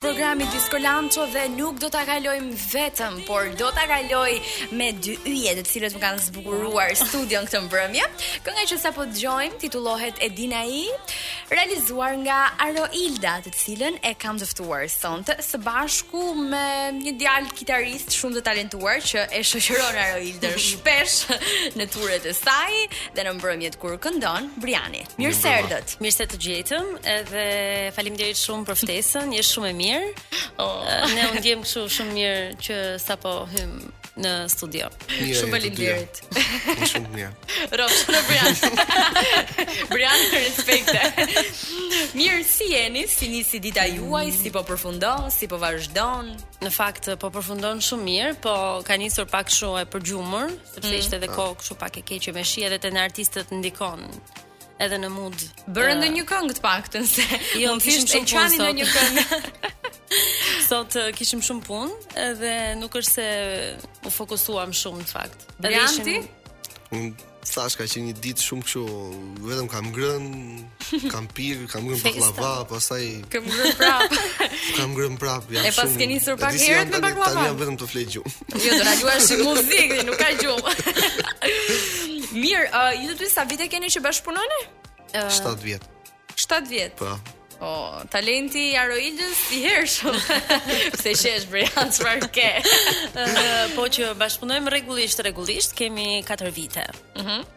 Programi Disco Lancho dhe nuk do ta kalojmë vetëm, por do ta kaloj me dy yje të cilët më kanë zbukuruar studion këtë mbrëmje. Kënga që sapo dëgjuam titullohet E di ai, realizuar nga Aroilda, të cilën e kam të ftuar sonte së bashku me një djalë kitarist shumë të talentuar që e shoqëron Aroildën shpesh në turet e saj dhe në mbrëmjet kur këndon Briani. Mirë se erdhët. Mirë se të gjetëm, edhe faleminderit shumë për ftesën. Je shumë e mirë. Oh. Ne u ndjem kështu shumë mirë që sapo hym në studio. Mirë, shumë faleminderit. Shumë mirë. Rrofsh, Brian. Brian, respekte. Mirë si jeni, si nisi dita juaj, si po përfundon, si po vazhdon? Në fakt po përfundon shumë mirë, po ka nisur pak kështu e përgjumur, sepse mm. ishte edhe kohë kështu pak e keqe me shi edhe te ne artistët ndikon edhe në mood. Bërë uh, ndonjë këngë të paktën se jo, mund të ishte shumë çani në një këngë. Sot uh, kishim shumë punë edhe nuk është se u fokusuam shumë në fakt. Brian, ti? Unë thashë ka qenë një ditë shumë kështu, vetëm kam ngrënë Kam pirë, kam ngrënë baklava, pastaj kam ngrënë prap. kam ngrënë prap, ja. E paskeni nisur pak herët me baklava. Tani kam vetëm të fle gjumë. Jo, do na luash ti muzikë, nuk ka gjumë. Mirë, uh, ju të dy sa vite keni që bashkëpunoni? Uh, 7 vjet. 7 vjet. Po. O, talenti i Aroildës i hershëm. Pse qesh Brian çfarë ke? uh, po që bashkëpunojmë rregullisht, rregullisht kemi 4 vite. Mhm. Uh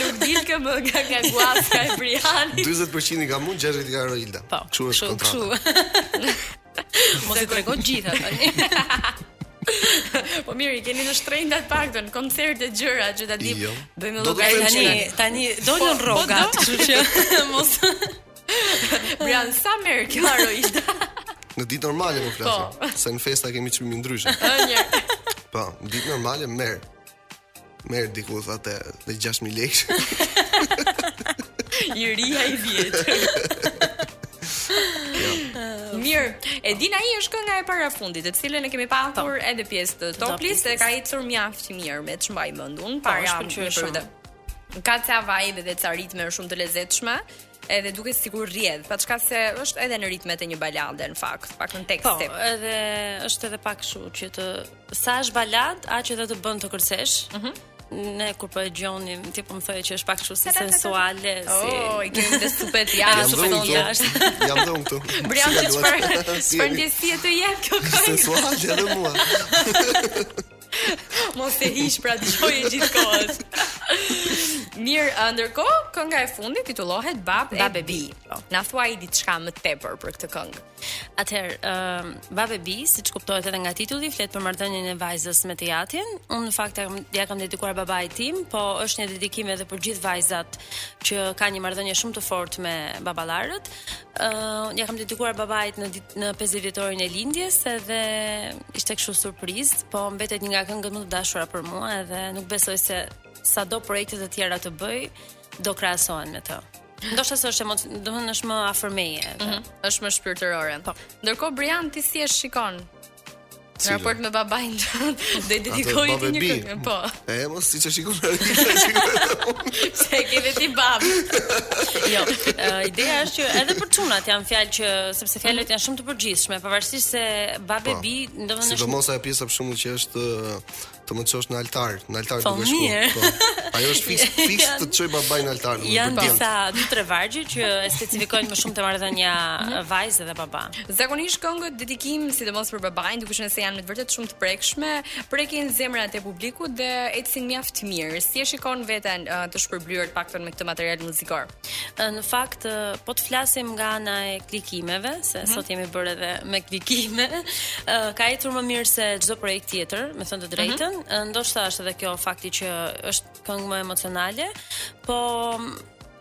Nuk dilke më nga nga guaska, e Briani. 40% i kam unë, 60 i ka Aroilda. Po. Kështu është kontrata. Mos e trego të gjitha tani. Po mirë, i keni më shtrenjtë të paktën, koncerte gjëra që ta dim. Jo. Bëjmë edhe tani, tani dolën rrogat, kështu që mos Brian sa merr kjo Aroilda. Në ditë normale po flas. Po. Se në festa kemi çmim ndryshe. Ënjë. Po, ditë normale merr. Merr diku te pesë dhe 6.000 lekësh. Të reja a të vjetra. Jo. Mirë, E di ai është kënga e parafundit, të cilën e kemi pasur po. edhe pjesë të top list, dhe ka ecur mjaft mirë me ç'mbaj mend unë po, para një periudhe. Ka ca vibe dhe ca ritme shumë të lezetshme edhe duket sikur rrjedh, paçka se është edhe në ritmet e një balade në fakt, pak në tekst. Po, edhe është edhe pak kështu që të Sa është baladë, aq edhe të bën të kërcesh. Ëh. Mm ne kur po e dëgjonim, ti po më thoje që është pak kështu si sensuale, si. Oh, i kemi të super ti, ja, super ti jashtë. Jam dhënë këtu. Brian ti çfarë? Çfarë ndjesi të jep kjo këngë? Sensuale edhe mua. Mos e hiq pra dëgjoje gjithë kohës. Mirë, ndërkohë kënga e fundit titullohet Bye Baby. Na thuaj diçka më tepër për këtë këngë. Atëherë, uh, Babë e bijë, siç kuptohet edhe nga titulli, flet për marrëdhënien e vajzës me të jatin. Unë në fakt ja kam dedikuar babait tim, po është një dedikim edhe për gjithë vajzat që kanë një marrëdhënie shumë të fortë me baballarët. Ë, uh, ja kam dedikuar babait në dit, në 50 vjetorin e lindjes, edhe ishte kështu surprizë, po mbetet një nga këngët më të dashura për mua, edhe nuk besoj se sado projekte të tjera të bëj, do krahasohen me të. Ndoshta se është emoc, domethënë është më afër meje. Mm -hmm. Është më shpirtërore. Po. Ndërkohë Brian ti si e shikon? Në raport me babain, do i dedikoje ti një këngë. Po. E mo po si e shikon. Se e ke vetë babë. Jo, uh, ideja është që edhe për çunat janë fjalë që sepse fjalët janë shumë të përgjithshme, pavarësisht se babë e po. bijë, domethënë Sidomos ajo pjesa për shembull që është uh, Të më çosh në altar, në altar po, duke shkuar. Po. Ajo është fiks, fiks të të çojë babai në altar. Janë disa dy tre vargje që e specifikojnë më shumë te marrëdhënia mhm. vajzë dhe baba. Zakonisht këngët dedikim sidomos për babain, duke qenë se janë me të vërtetë shumë të prekshme, prekin zemrat e publikut dhe ecin mjaft mirë. Si e shikon veten të shpërblyer të paktën me këtë material muzikor? Në fakt, po të flasim nga ana e klikimeve, se mm -hmm. sot jemi bërë edhe me klikime, ka ecur më mirë se çdo projekt tjetër, me thënë të drejtën. Mm -hmm. Ndoshta është edhe kjo fakti që është këngë më emocionale, po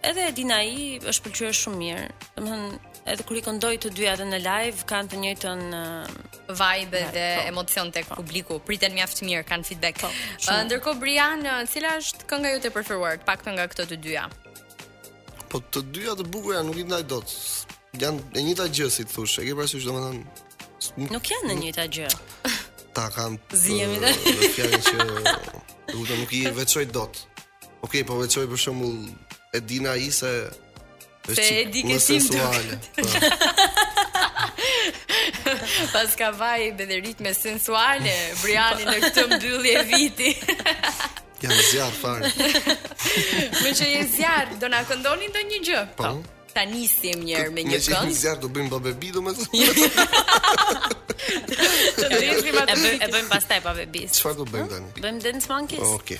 edhe E di Naja është pëlqyer shumë mirë. Domethënë Edhe kur i këndoj të dyja në live kanë të njëjtën uh, vibe dhe po. emocion tek po. publiku. Priten mjaft mirë, kanë feedback. Po, uh, Ndërkohë Brian, uh, cila është kënga jote e preferuar, të paktën nga këto të dyja? Po të dyja të bukura nuk i ndaj dot. Janë e njëjta gjë si të thosh, e ke parasysh domethënë? Nuk, nuk janë e njëjta gjë. Ta kam. Zihemi tani. Nuk janë që nuk do nuk i veçoj dot. Okej, okay, po veçoj për shembull E di Naja se Është se e di ke ritëm sensuale. Paska vajt me dhe ritme sensuale, Briani në këtë mbyllje viti. Jam zjarr fare. Meqë je zjarr, do na këndoni ndonjë gjë. Po. po ta nisim një herë me një këngë. Meqë jemi zjarr do bëjmë Babë e bijë domethënë. Të ndihmi atë. E bëjmë pastaj Babë e bijë. Çfarë do bëjmë tani? Bëjmë Dance Monkey. Okej.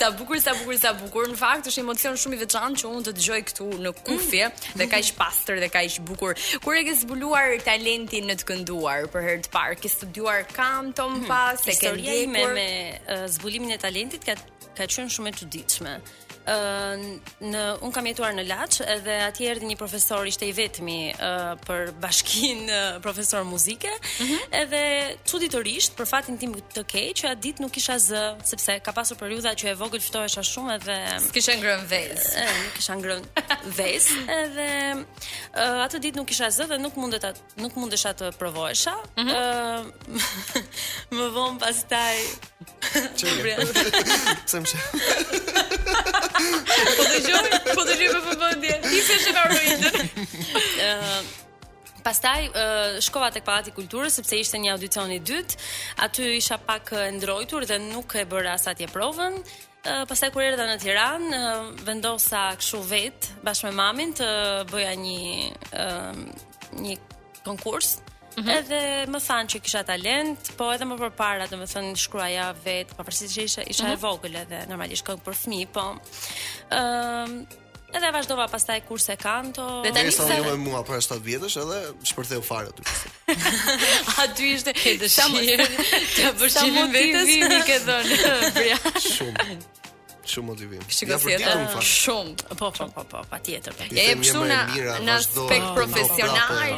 Sa bukur, sa bukur, sa bukur. Në fakt është një emocion shumë i veçantë që unë të dëgjoj këtu në kufje mm. dhe kaq pastër dhe kaq bukur. Kur e ke zbuluar talentin në të kënduar për herë të parë, ke studiuar kanto më mm. pas, e ke ndjekur me, me uh, zbulimin e talentit, ka ka qenë shumë e çuditshme. në un kam jetuar në Laç edhe atje erdhi një profesor ishte i vetmi uh, për bashkin uh, profesor muzike mm -hmm. edhe çuditërisht për fatin tim të keq që atë ditë nuk kisha zë sepse ka pasur periudha që e vogël ftohesha shumë edhe s'kisha ngrënë vezë, nuk kisha ngrënë vezë edhe uh, atë ditë nuk kisha zë dhe nuk mundet nuk mundesha të provohesha. Ëh, mm -hmm. më vonë pastaj Çfarë? Sem çe. Po dëgjoj, po dëgjoj me vëmendje. Ti s'e ke varur Ëh, uh, Pastaj uh, shkova tek Pallati i Kulturës sepse ishte një audicion i dytë. Aty isha pak e ndrojtur dhe nuk e bëra as atje provën. Pastaj kur erdha në Tiranë, vendosa kështu vetë bashkë me mamin të bëja një një konkurs Mm -hmm. Edhe më thanë që kisha talent, po edhe më përpara, domethënë shkruaja vetë, pavarësisht që isha isha mm -hmm. e mhm. vogël edhe normalisht këngë për fëmijë, po ëm um, Edhe vazhdova pastaj kurse kanto. Dhe tani sa jam me mua para 7 vitesh edhe shpërtheu fare aty. Aty ishte e dëshirë të bësh një vetës? Sa ke dhënë? Shumë. Shumë motivim. Ja për ditën më fal. Shumë. Po, po, po, po, patjetër. E kështu na në aspekt profesional,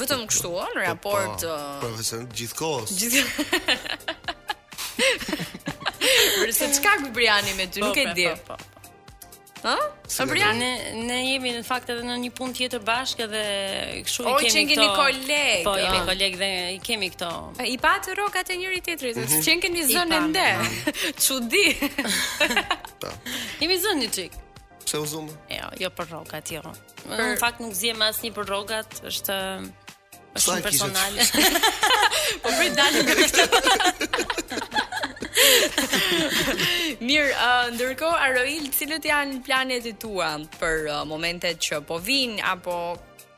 vetëm kështu, në raport profesional gjithkohës. Gjithkohës. Por se ç'ka Briani me ty, po, nuk e po, di. Po, Ë? Si Abrian ne ne jemi në fakt edhe në një punë tjetër bashkë dhe kështu i kemi këto. O kolegë. Po jemi kolegë dhe i kemi këto. I patë rrogat e njëri tjetrit, mm -hmm. s'jeni zënë ende. Çudi. Po. Jemi zënë një çik. Pse u zumë? Jo, jo për rrogat, jo. Për... Në fakt nuk zihemi asnjë për rrogat, është Është shumë personale. po prit dalim nga këtu. Mirë, uh, ndërkohë Aroil, cilat janë planet e tua për uh, momentet që po vijnë apo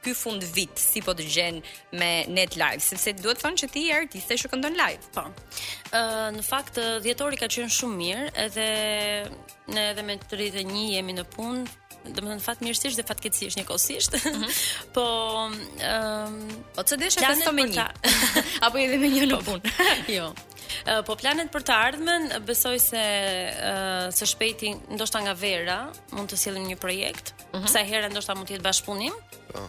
ky fundvit si po të gjen me netë live sepse duhet thënë që ti je artiste që këndon live po ë uh, në fakt dhjetori ka qenë shumë mirë edhe ne edhe me 31 jemi në punë domethënë fatmirësisht dhe fatkeqësisht njëkohësisht. Mm -hmm. Po ëm um, po s'do desha të festoj me një. Apo edhe me një në po, punë. jo. Po planet për të ardhmen besoj se uh, së shpejti ndoshta nga vera mund të sjellim një projekt. Mm -hmm. Kësaj here ndoshta mund të jetë bashkëpunim. Po.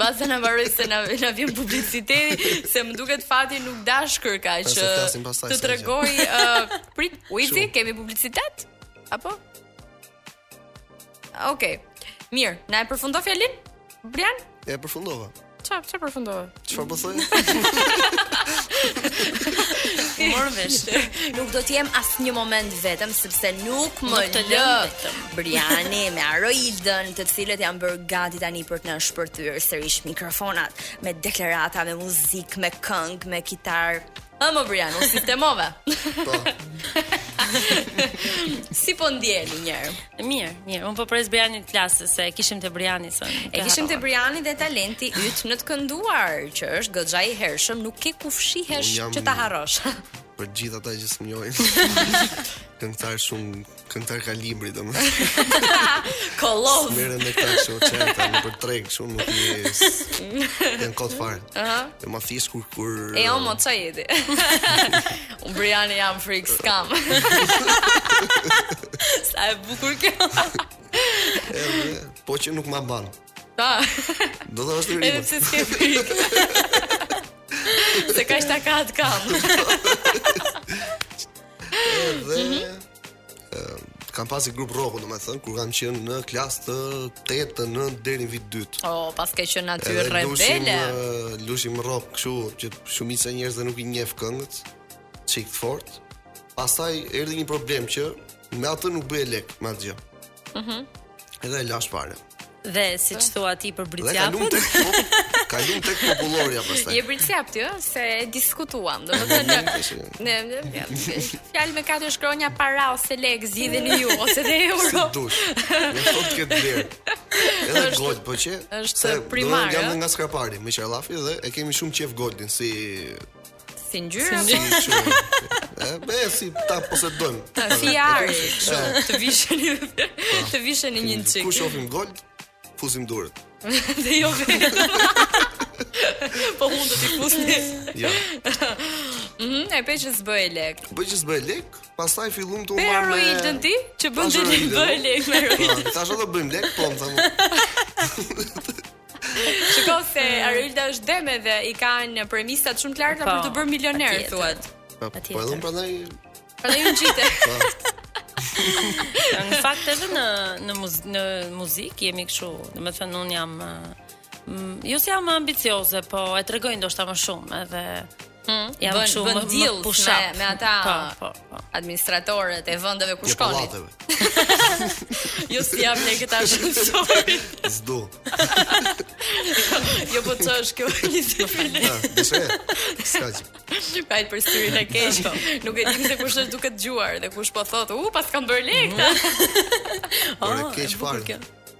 Basta na mbaro se na na vjen publiciteti se më duket fati nuk dash kërka që të tregoj uh, prit uiti kemi publicitet apo Okej. Okay. Mirë, na e përfundo fjalinë? Brian? E përfundova. Ça, ça përfundova? Çfarë po thoj? Hu, marr vesh. Nuk do të jem asnjë moment vetëm sepse nuk më lë Briani me Aroidën, të cilët janë bërë gati tani për të na shpërthyer sërish mikrofonat me deklarata, me muzikë, me këngë, me kitar. Hë mo Brian, u sistemove. Po. si po ndiheni një herë? Mirë, mirë. Un po pres Brianin të flasë se e kishim te Briani sot. E kishim te Briani dhe talenti yt në të kënduar, që është goxha i hershëm, nuk ke ku fshihesh që ta harrosh. Për gjithë ata që s'më njohin. Këngëtar shumë Këngëtar ka libri domethënë. Kollov. Merë me këta kështu çanta në për treg kështu më ti. Janë kot fare. Ëh. Të ma this kur kur. E jo mo ça je ti. Un Briani jam frikë s'kam. Sa e bukur kjo. Edhe po që nuk ma ban. Ta. Do të vazhdoj. Edhe pse s'ke frikë. Se ka shtakat kam. Edhe mm -hmm. kam pasi grup rroku, domethënë kur kam qenë në klasë të 8 të 9 deri në vit të 2. Oh, paske qenë aty rebele. Lujshim, uh, lujshim rrok kështu që shumica e njerëzve nuk i njeh këngët. Çik fort. Pastaj erdhi një problem që me atë nuk bëje lek, me atë gjë. Mhm. Uh -huh. Edhe e lash fare. Dhe siç thua ti për bricjapët Dhe kalum të këtë Kalum të këtë popullorja pastaj Je bricjap jo? Se e diskutuam Domethënë Në në në Fjalë me katër shkronja para ose lek Zgjidhe një ju Ose dhe euro Si të dush Në thot këtë herë Edhe është, gold po që është primar Un jam nga Skrapari Meqë ra llafi dhe e kemi shumë qejf goldin Si Si ngjyra po. Ë, be si, ta posedojmë. Ta fiari, kështu, të visheni të visheni një çik. Ku shohim gold, fusim durët. Dhe jo vetë. po mund t'i fusni. Jo. Mhm, e pe që s'bëj lek. Pe që s'bëj lek, pastaj fillum tu u marr me. Aroidën ti që bën të bëj lek me Aroidën. Tash do bëjmë lek, po më thamë. Shiko se Aroida është deme dhe i kanë premisat shumë të larta po, për t'u bërë milioner thuat. Po, po edhe prandaj prandaj iu ngjite. Po. Në fakt edhe në në muz, në muzikë jemi kështu, domethënë un jam jo se jam ambicioze, po e tregoj ndoshta më shumë edhe Hmm, ja bën shumë më deal me, me ata po, po, po. administratorët e vendeve ku shkoni. jo se jam ne këta shënësori. Zdo. jo po të është kjo një si file. Ja, dëshe, s'ka që. Pa për styrin e kesh, po. nuk e dim se kush është duke dëgjuar dhe kush po thotë, u, paskam bërë lekë. Po, e kesh parë.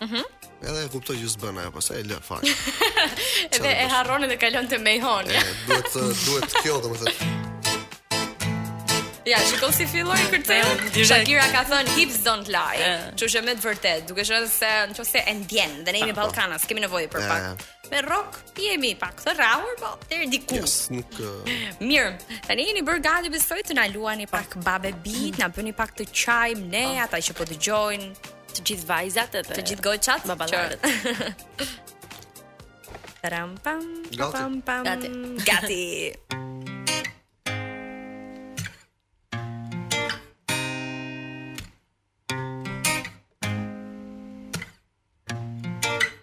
Mhm. Mm edhe e kuptoj që s'bën ajo, pastaj e lë fare. edhe e harron edhe kalon te Mejhon. Ja. duhet duhet kjo domethënë. Ja, që si filloi kërcimi Shakira ka thënë hips don't lie Kështu që me të vërtet Duke qenë se nëqoftëse e ndjen Dhe ne jemi po. Ballkanas, kemi nevojë për pak Me rock, jemi pak të rrahur Po, deri diku yes, nuk, uh... Mirë, tani jeni bërë gati Besoj të na luani pak babe bit Na bëni pak të qajmë ne Ata që po dëgjojnë Të gjithë vajzat, të gjithë goçat, baballarët. Ram pam pam pam. Gati. Gati.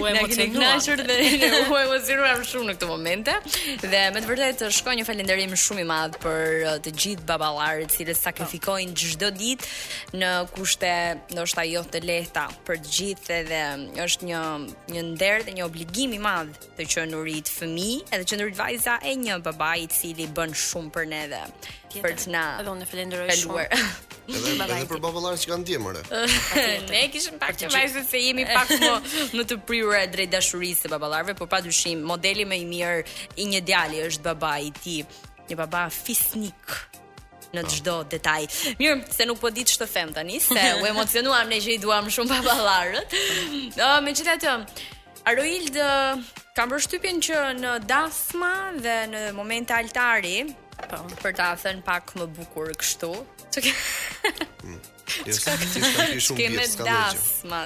u emocionuar. Ne dhe ne u emocionuam shumë në këto momente. Dhe me të vërtetë shkon një falënderim shumë i madh për uh, të gjithë baballarët të cilët sakrifikojnë çdo ditë në kushte ndoshta jo të lehta për të gjithë edhe um, është një një nder dhe një obligim i madh të qenurit fëmijë, edhe qenurit vajza e një babai i cili bën shumë për neve. Tjetër, për të na. Edhe unë falenderoj shumë. Edhe babai. Edhe për baballar që kanë djem. Ne kishim pak që vajzë se jemi pak më të prirura drejt dashurisë së baballarëve, por padyshim modeli më i mirë i një djali është babai i tij, një baba fisnik në po. çdo detaj. Mirë, se nuk po di ç'të them tani, se u emocionuam ne që i duam shumë baballarët. Ëh, megjithatë, Aroild, kam përshtypjen që në dasma dhe në momente altari, po, për ta thënë pak më bukur kështu, që ke... Mm. Yes, ka shumë shumë bjerë, s'ka dasma.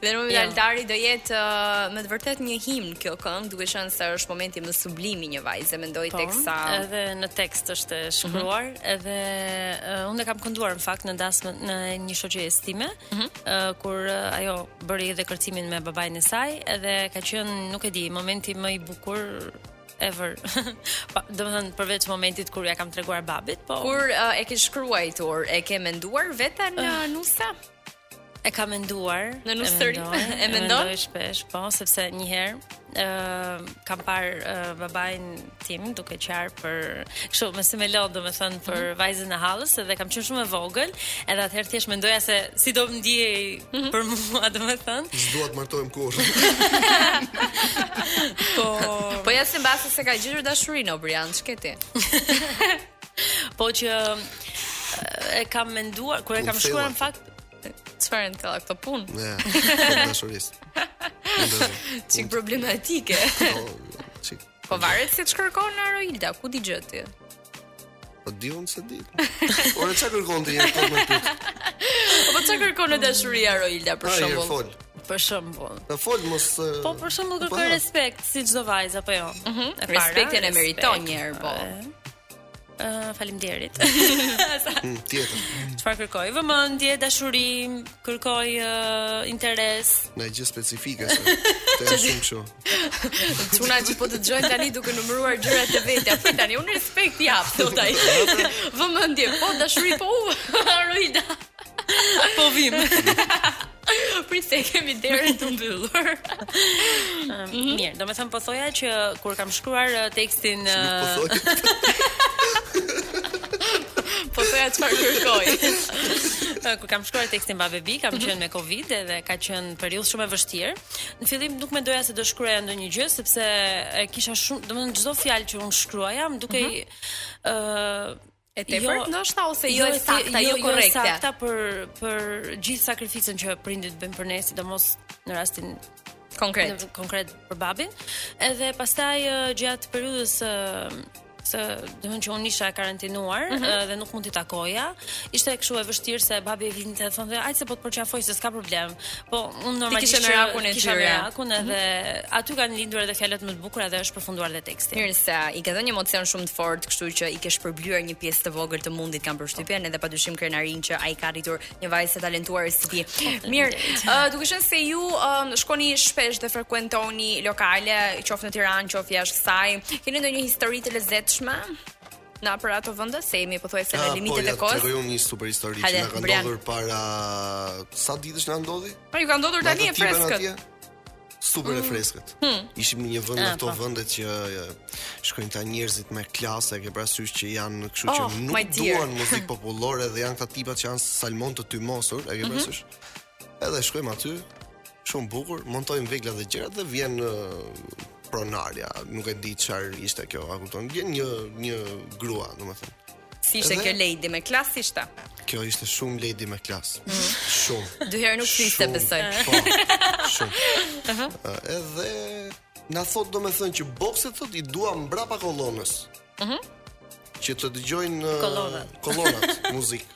dhe në momente jo. altari do jetë uh, me të vërtet një himn kjo këngë, duke qenë se është momenti më sublim i një vajze, mendoj po, teksa... edhe në tekst është mhm. shkruar, mm -hmm. edhe uh, unë e kam kënduar në fakt në dasmë e një shoqes time, mm -hmm. uh, kur uh, ajo bëri dhe kërcimin me babain e saj edhe ka qenë, nuk e di, momenti më i bukur ever. domethënë përveç momentit kur ia kam treguar babit, po. Kur uh, e ke shkruajtur, e ke menduar veten në uh, nusa? E kam menduar në nusëri. E mendoj, e mendoj shpesh, po, sepse një herë Uh, kam parë uh, babain tim duke qarë për kështu me si me lot domethënë për mm -hmm. vajzën e hallës edhe kam qenë shumë e vogël edhe atëherë thjesht mendoja se si do ndihej mm -hmm. për mua domethënë si duat martojmë kur po po ja se mbasë s'e ka gjetur dashurinë o Brian ç'ke ti po që e kam menduar kur e kam shkruar në fakt Çfarë janë tëra këto punë? Ne, në dashurisë. Çik problematike. Po, po varet se ç'kërkon Aroilda, ku di gjë ti? Po di unë se di. Po re ç'kërkon ti një të më të Po ç'kërkon në dashuri Aroilda, për shembull? A, fol. Për shembull. Të fol mos Po për shembull po, kërkoj po, respekt si çdo vajzë apo jo. Mhm. Respektin e meriton një herë po. Uh, faleminderit. Mm, tjetër. Çfarë kërkoj? Vëmendje, dashuri, kërkoj uh, interes. Ndonjë gjë specifike se. Të jam shumë kështu. Çuna që po të dëgjojnë tani duke numëruar gjërat e vetja. Po tani, unë respekt jap, thot ai. Vëmendje, po dashuri, po u. Aroilda. Po vim. Prit se kemi derën të mbyllur. Mirë, domethënë po thoja që kur kam shkruar uh, tekstin uh, Po thoja çfarë kërkoj. Uh, kur kam shkruar tekstin Babe Bi, kam qenë me Covid dhe ka qenë periudhë shumë e vështirë. Në fillim nuk mendoja se do shkruaja ndonjë gjë sepse e kisha shumë, domethënë çdo fjalë që unë shkruaja, më dukej ë E tepërt jo, ndoshta ose jo, jo e sakta, jo, jo, jo korrekte. Jo e sakta për për gjithë sakrificën që prindit bëjnë për ne, sidomos në rastin konkret, në, konkret për babin. Edhe pastaj gjatë periudhës se domethënë që unë isha e karantinuar mm -hmm. dhe nuk mund t'i takoja. Ishte kështu e vështirë se babi vinte dhe thoshte, "Hajde se po të përqafoj se s'ka problem." Po unë normalisht kisha merakun e tij. Kisha merakun edhe mm -hmm. aty kanë lindur edhe fjalët më të bukura dhe është përfunduar dhe teksti. Mirë se i ke dhënë një emocion shumë të fortë, kështu që i ke shpërblyer një pjesë të vogël të mundit kam përshtypjen edhe padyshim krenarinë që ai ka rritur një vajzë të talentuar si ti. Mirë, uh, duke qenë se ju uh, shkoni shpesh dhe frekuentoni lokale, qoftë në Tiranë, qoftë jashtë saj, keni ndonjë histori të lezetshme nëpër ato vende se jemi pothuajse në ah, limitet po, e kohës. Po, tregoj unë një super histori që na ka ndodhur para sa ditësh na ndodhi? Po ju ka ndodhur tani e freskët. super e mm. freskët. Hmm. Ishim në një vend nga këto vendet që shkojnë këta njerëzit me klasë, e ke parasysh që janë kështu që oh, nuk duan muzikë popullore dhe janë këta tipat që janë salmon të tymosur, e ke mhm. parasysh? Mm -hmm. Edhe shkojmë aty, shumë bukur, montojmë veglat dhe gjërat dhe vjen pronarja, nuk e di çfarë ishte kjo, a kupton? Vjen një një grua, domethënë. Si ishte Edhe- kjo lady me klas ishte? Kjo ishte shumë lady me klas. Shumë. Mhm. Dy herë nuk fliste, Shumë, besoj. Po. Shumë. Ë, Edhe na thot domethënë që bokset thot i dua mbrapa kolonës. Mhm. Që të dëgjojnë ë, Kolonat. kolonat muzikë.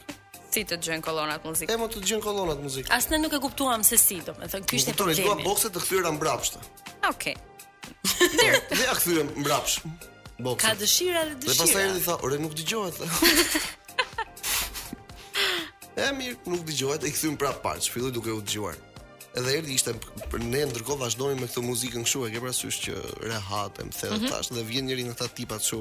Si të dëgjojnë kolonat muzikë. E mo të dëgjojnë kolonat muzikë. As ne nuk e kuptuam se si, domethënë, ky Më ishte kuptoni, dua problemi. bokset të kthyera mbrapsht. Okej. Mirë. Po, dhe ia kthyem mbrapsh. Boksa. Ka dëshira dhe dëshira. Dhe pastaj erdhi tha, "Ore nuk dëgjohet." e mirë, nuk dëgjohet, e kthyem prap mbrapsht, filloi duke u dëgjuar. Edhe erdhi ishte po ne ndërkohë vazhdonim me këtë muzikën kështu, e ke parasysh që rehat, thellë mm -hmm. tash dhe vjen njëri nga këta tipa kështu.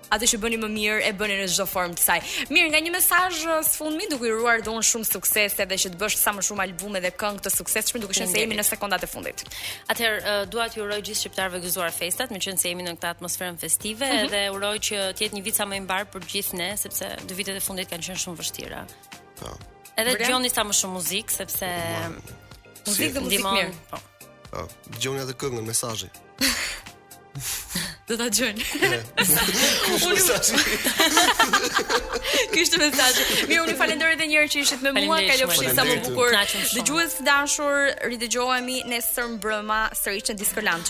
Atë që bëni më mirë e bëni në çdo formë të saj. Mirë, nga një mesazh uh, së fundmi duke ju uruar dhe unë shumë suksese dhe që të bësh sa më shumë albume dhe këngë të suksesshme, duke qenë se jemi në sekondat e fundit. Atëherë uh, dua t'ju uroj gjithë shqiptarëve gëzuar festat, me qenë se jemi në këtë atmosferën festive mm -hmm. dhe uroj që të jetë një vit sa më i mbarë për gjithë ne, sepse dy vitet e fundit kanë qenë shumë të vështira. Po. Edhe dëgjoni sa më shumë muzikë sepse muzikë dhe muzikë të mirë. Po. Po. Dëgjoni atë këngën, mesazhin. Do ta gjejnë. Unë sa ti. Kishte mesazh. Mirë, unë ju falenderoj edhe një herë që ishit me mua, kalofshi sa më bukur. Dëgjues të dashur, ridëgjohemi nesër mbrëma sërish në Discoland.